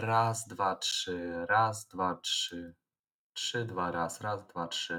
Raz, dwa, trzy. Raz, dwa, trzy. Trzy, dwa, raz. Raz, dwa, trzy.